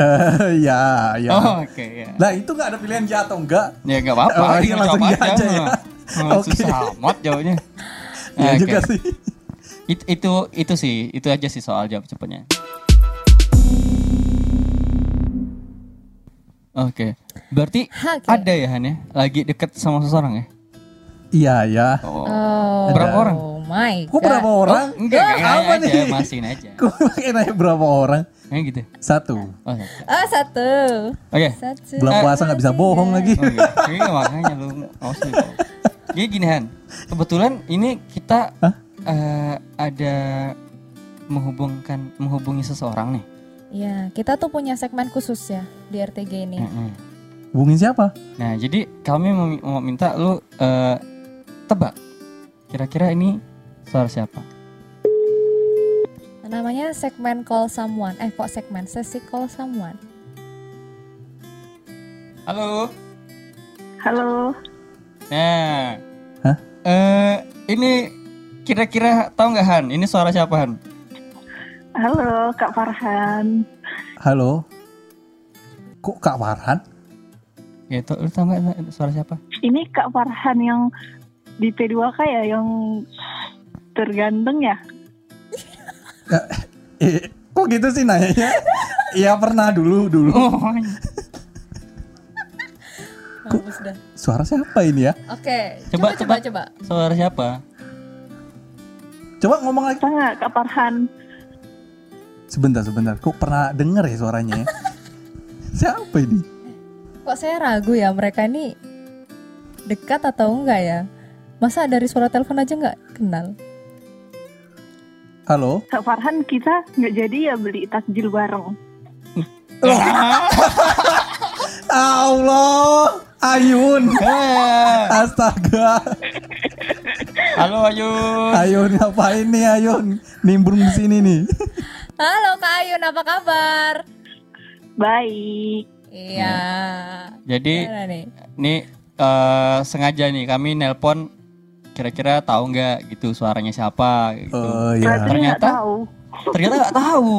Eh, ya, ya. Oh, oke ya. Nah, itu nggak ada pilihan ya atau enggak? Ya enggak apa-apa. Oh, ini iya, langsung iya aja ya. Oke. Susah amat jawabnya. Iya Oke. juga sih. It- itu itu sih, itu aja sih soal jawab cepatnya. Oke, berarti Oke. ada ya Han ya, lagi deket sama seseorang ya? Iya, ya. Oh, Oh. Berapa orang? Oh my Kok god. berapa orang? enggak, kayak apa nanya aja, nih? masihin aja. Kok pakai nanya berapa orang? Kayak gitu. Satu. Oh, satu. Oh satu. Oke. Satu. Bulan puasa nggak bisa bohong lagi. Oh, iya. Iya, makanya lu lu. Jadi gini Han, kebetulan ini kita Hah? Eh, ada menghubungkan menghubungi seseorang nih. Iya, kita tuh punya segmen khusus ya di RTG ini. Mm-mm. Hubungin siapa? Nah, jadi kami mau, mau minta lu eh, tebak. Kira-kira ini suara siapa? Namanya segmen call someone. Eh kok segmen sesi call someone? Halo. Halo, Nah. Hah? Eh, ini kira-kira tahu nggak Han? Ini suara siapa Han? halo Kak Farhan. Halo. Kok Kak Farhan? Ya, tau- lu tahu nggak itu suara siapa? Ini Kak Farhan yang di P2K ya, yang terganteng ya? Eh, kok gitu sih nanyanya? Iya pernah dulu dulu. Oh, Bagus dah. Suara siapa ini ya? Oke, Coba, coba coba coba. coba. suara siapa? Coba ngomong lagi. Kak Farhan? Sebentar sebentar. Kok pernah denger ya suaranya ya? siapa ini? Kok saya ragu ya mereka ini dekat atau enggak ya? Masa dari suara telepon aja nggak kenal? Halo? Kak Farhan kita nggak jadi ya beli takjil bareng. Allah, Ayun. Astaga. Halo Ayun. Ayun ngapain nih Ayun? Nimbrung di sini nih. Halo Kak Ayun, apa kabar? Baik. Iya. Jadi Gimana nih? ini eh, sengaja nih kami nelpon kira-kira tahu nggak gitu suaranya siapa gitu. Oh Berarti iya. nggak Ternyata- tahu. Ternyata nggak tahu.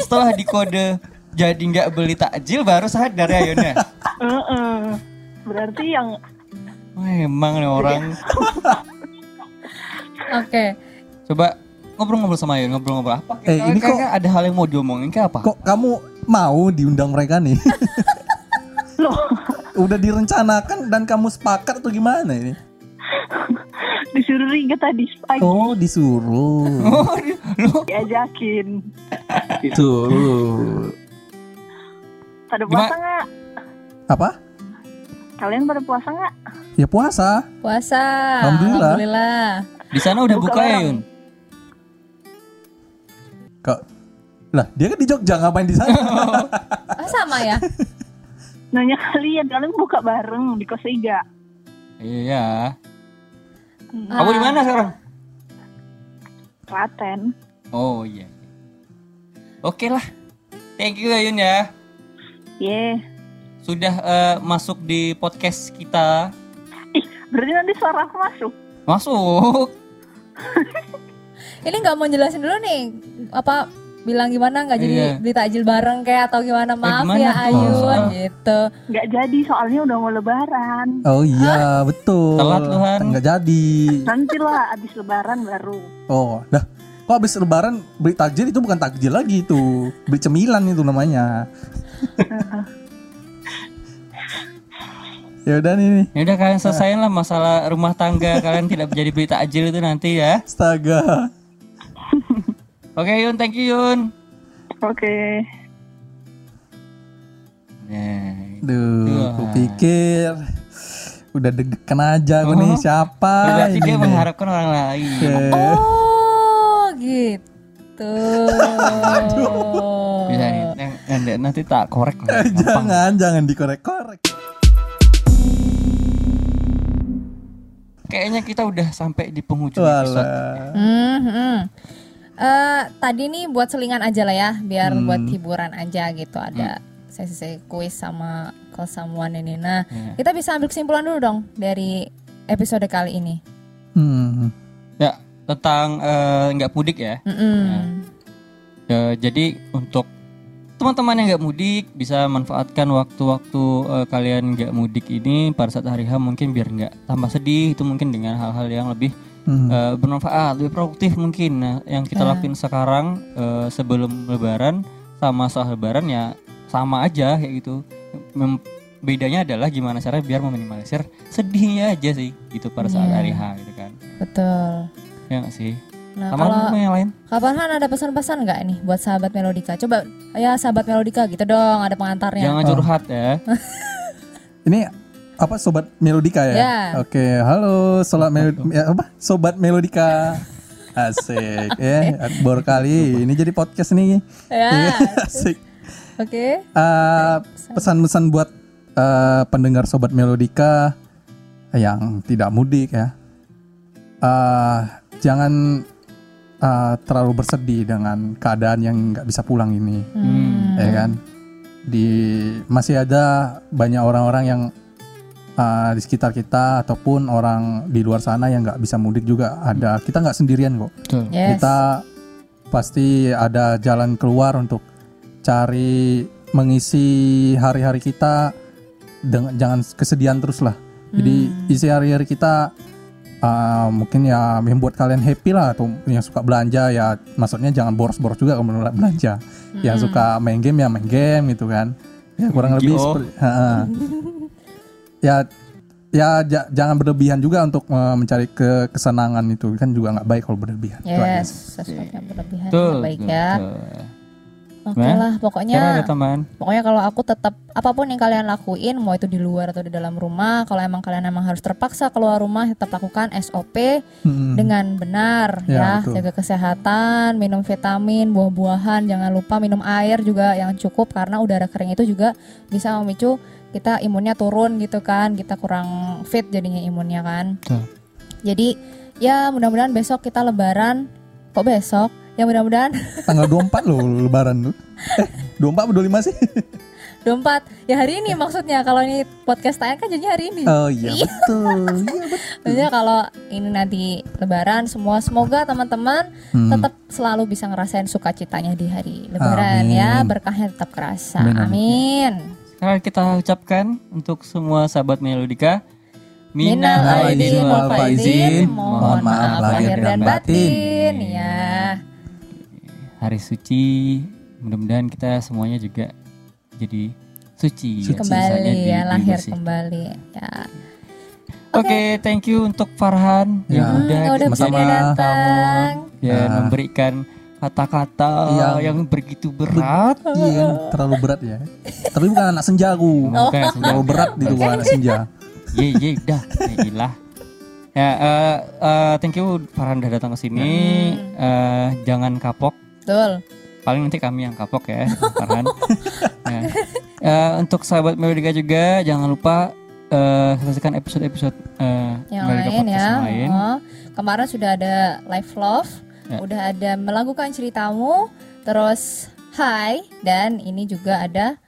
Setelah dikode jadi nggak beli takjil baru sadar ya Yun ya. Heeh. Berarti yang Wah, emang nih orang. Oke. Coba ngobrol-ngobrol sama Yun, ngobrol-ngobrol apa? Eh, ini kok- Kayaknya ada hal yang mau diomongin kayak apa? Kok kamu mau diundang mereka nih? loh Udah direncanakan dan kamu sepakat atau gimana ini? disuruh Riga tadi pagi Oh disuruh. Oh, di- diajakin. Suruh. Pada puasa nggak? Apa? Kalian pada puasa nggak? Ya puasa. Puasa. Alhamdulillah. Alhamdulillah. Di sana udah Buka buka ya. Yun? Kok lah dia kan di Jogja ngapain di sana? Ah, sama ya? Nanya kalian, kalian buka bareng di kos Riga. Iya. Hmm, Kamu di mana sekarang? Klaten. Oh iya. Oke lah. Thank you ya Yun ya. Ye. Sudah eh, masuk di podcast kita. Ih, berarti nanti suara aku masuk. Masuk. Ini nggak mau jelasin dulu nih apa bilang gimana nggak jadi Iya. beli takjil bareng kayak atau gimana maaf gimana ya? Ayun Soal- gitu. Nggak jadi soalnya udah mau lebaran. Oh iya betul. Telat lu, Han. Nggak jadi. Nanti lah abis lebaran baru. Oh dah. Kok habis lebaran beli takjil itu bukan takjil lagi itu. Beli cemilan itu namanya. ya udah nih, nih. Ya udah kalian selesaiin lah masalah rumah tangga kalian tidak jadi beli takjil itu nanti ya. Astaga. Oke Yun, thank you Yun. Oke. Nah, Duh, aku pikir udah deg-degan aja aku nih Oh. siapa berarti ini dia mengharapkan orang lain. Eh, Oh gitu. Bisa nih, nanti tak korek. Gampang. jangan jangan dikorek-korek. Kayaknya kita udah sampai di penghujung episode. Walah. Hmm, hmm. Eh, tadi nih buat selingan aja lah ya, biar Hmm. buat hiburan aja gitu ada sesi-sesi kuis sama kesamuan ini. Nah, Ya. kita bisa ambil kesimpulan dulu dong dari episode kali ini. Hmm. Ya, tentang eh, nggak mudik ya. Mm-mm. Ya, jadi untuk teman-teman yang nggak mudik bisa manfaatkan waktu-waktu eh, kalian nggak mudik ini pada saat hari H mungkin biar nggak tambah sedih itu mungkin dengan hal-hal yang lebih Hmm. eh, bermanfaat lebih produktif mungkin nah yang kita Ya. lakuin sekarang eh, sebelum Lebaran sama setelah Lebaran ya sama aja kayak gitu Mem- bedanya adalah gimana cara biar meminimalisir sedihnya aja sih gitu pada saat Iya. hari H gitu kan Betul. ya nggak sih Nah, sama kalau yang lain Kapan Han ada pesan-pesan nggak nih buat sahabat Melodika? Coba ya sahabat Melodika gitu dong, ada pengantarnya. jangan curhat ya Ini apa sobat Melodika ya? Ya. Oke, halo sobat Melo- ya, apa? Sobat Melodika. Asik ya, baru kali ini jadi podcast nih. Ya. Asik. Oke. Eh, pesan-pesan buat eh, pendengar sobat Melodika yang tidak mudik ya. Eh, jangan eh, terlalu bersedih dengan keadaan yang nggak bisa pulang ini. Hmm. ya kan di masih ada banyak orang-orang yang uh, di sekitar kita ataupun orang di luar sana yang nggak bisa mudik juga ada kita nggak sendirian kok Betul. Yes. kita pasti ada jalan keluar untuk cari mengisi hari-hari kita dengan jangan kesedihan terus lah jadi Hmm. isi hari-hari kita uh, mungkin ya yang buat kalian happy lah atau yang suka belanja ya maksudnya jangan boros-boros juga kalau belanja yang Hmm. suka main game ya main game gitu kan ya kurang lebih seperti ha-ha. ya ya ja- jangan berlebihan juga untuk uh, mencari ke kesenangan itu kan juga nggak baik kalau berlebihan Itu aja Yes, sih. sesuatu yang berlebihan nggak baik betul, ya. betul. Oke Gimana? lah, pokoknya ada teman pokoknya kalau aku tetap apa pun yang kalian lakuin, mau itu di luar atau di dalam rumah, kalau emang kalian emang harus terpaksa keluar rumah, tetap lakukan SOP Hmm. dengan benar Ya, ya, betul. jaga kesehatan, minum vitamin, buah-buahan, jangan lupa minum air juga yang cukup karena udara kering itu juga bisa memicu kita imunnya turun gitu kan, kita kurang fit jadinya imunnya kan. Betul. Jadi ya mudah-mudahan besok kita lebaran, kok besok? Ya mudah-mudahan. Tanggal 24 loh lebaran tuh. Eh 24 atau 25 sih? 24 ya hari ini maksudnya kalau ini podcast tayang kan jadinya hari ini. Oh iya betul. Iya betul. Maksudnya kalau ini nanti lebaran semua semoga teman-teman Hmm. tetap selalu bisa ngerasain sukacitanya di hari lebaran Amin. ya berkahnya tetap kerasa. Amin, amin, Sekarang kita ucapkan untuk semua sahabat Melodika Minal aidin wal faizin mohon maaf lahir dan batin. ya hari suci mudah-mudahan kita semuanya juga jadi suci, ya, sisanya kembali di- ya lahir dibersih. kembali ya Oke, thank you untuk Farhan Ya. yang Hmm, udah yang udah sama-sama. bersedia datang ya Ya. memberikan kata-kata Iya. yang begitu berat. Iya kan terlalu berat ya. Tapi bukan anak senja aku. Bukan, sudah. Terlalu berat gitu bukan anak senja. Ye ye dah, ya ilah. Ya, eh, eh, thank you Farhan udah datang ke sini. Eh, jangan kapok. Betul Paling nanti kami yang kapok ya, Farhan. Ya. Eh, untuk sahabat Melodika juga jangan lupa eh, saksikan episode-episode eh, yang Melodika lain ya yang lain. Oh, kemarin sudah ada live love Ya. udah ada melakukan ceritamu terus hai dan ini juga ada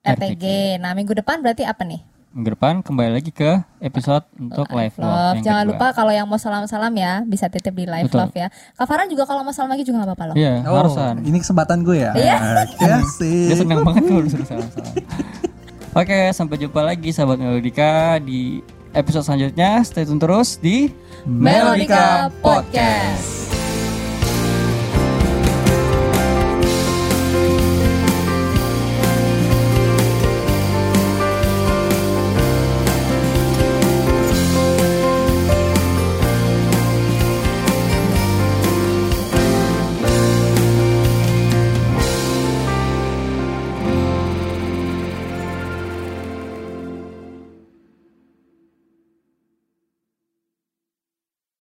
RTG. Nah minggu depan berarti apa nih? Minggu depan kembali lagi ke episode untuk live love. Love. yang Jangan kedua. lupa kalau yang mau salam-salam ya bisa titip di live Betul. love ya. Kak Farhan juga kalau mau salam lagi juga nggak apa-apa loh. Iya, Oh, harusan. ini kesempatan gue ya. Iya. Oke, Dia senang banget kalau disuruh salam-salam. Oke, sampai jumpa lagi sahabat Melodika di episode selanjutnya. Stay tune terus di Melodika Podcast.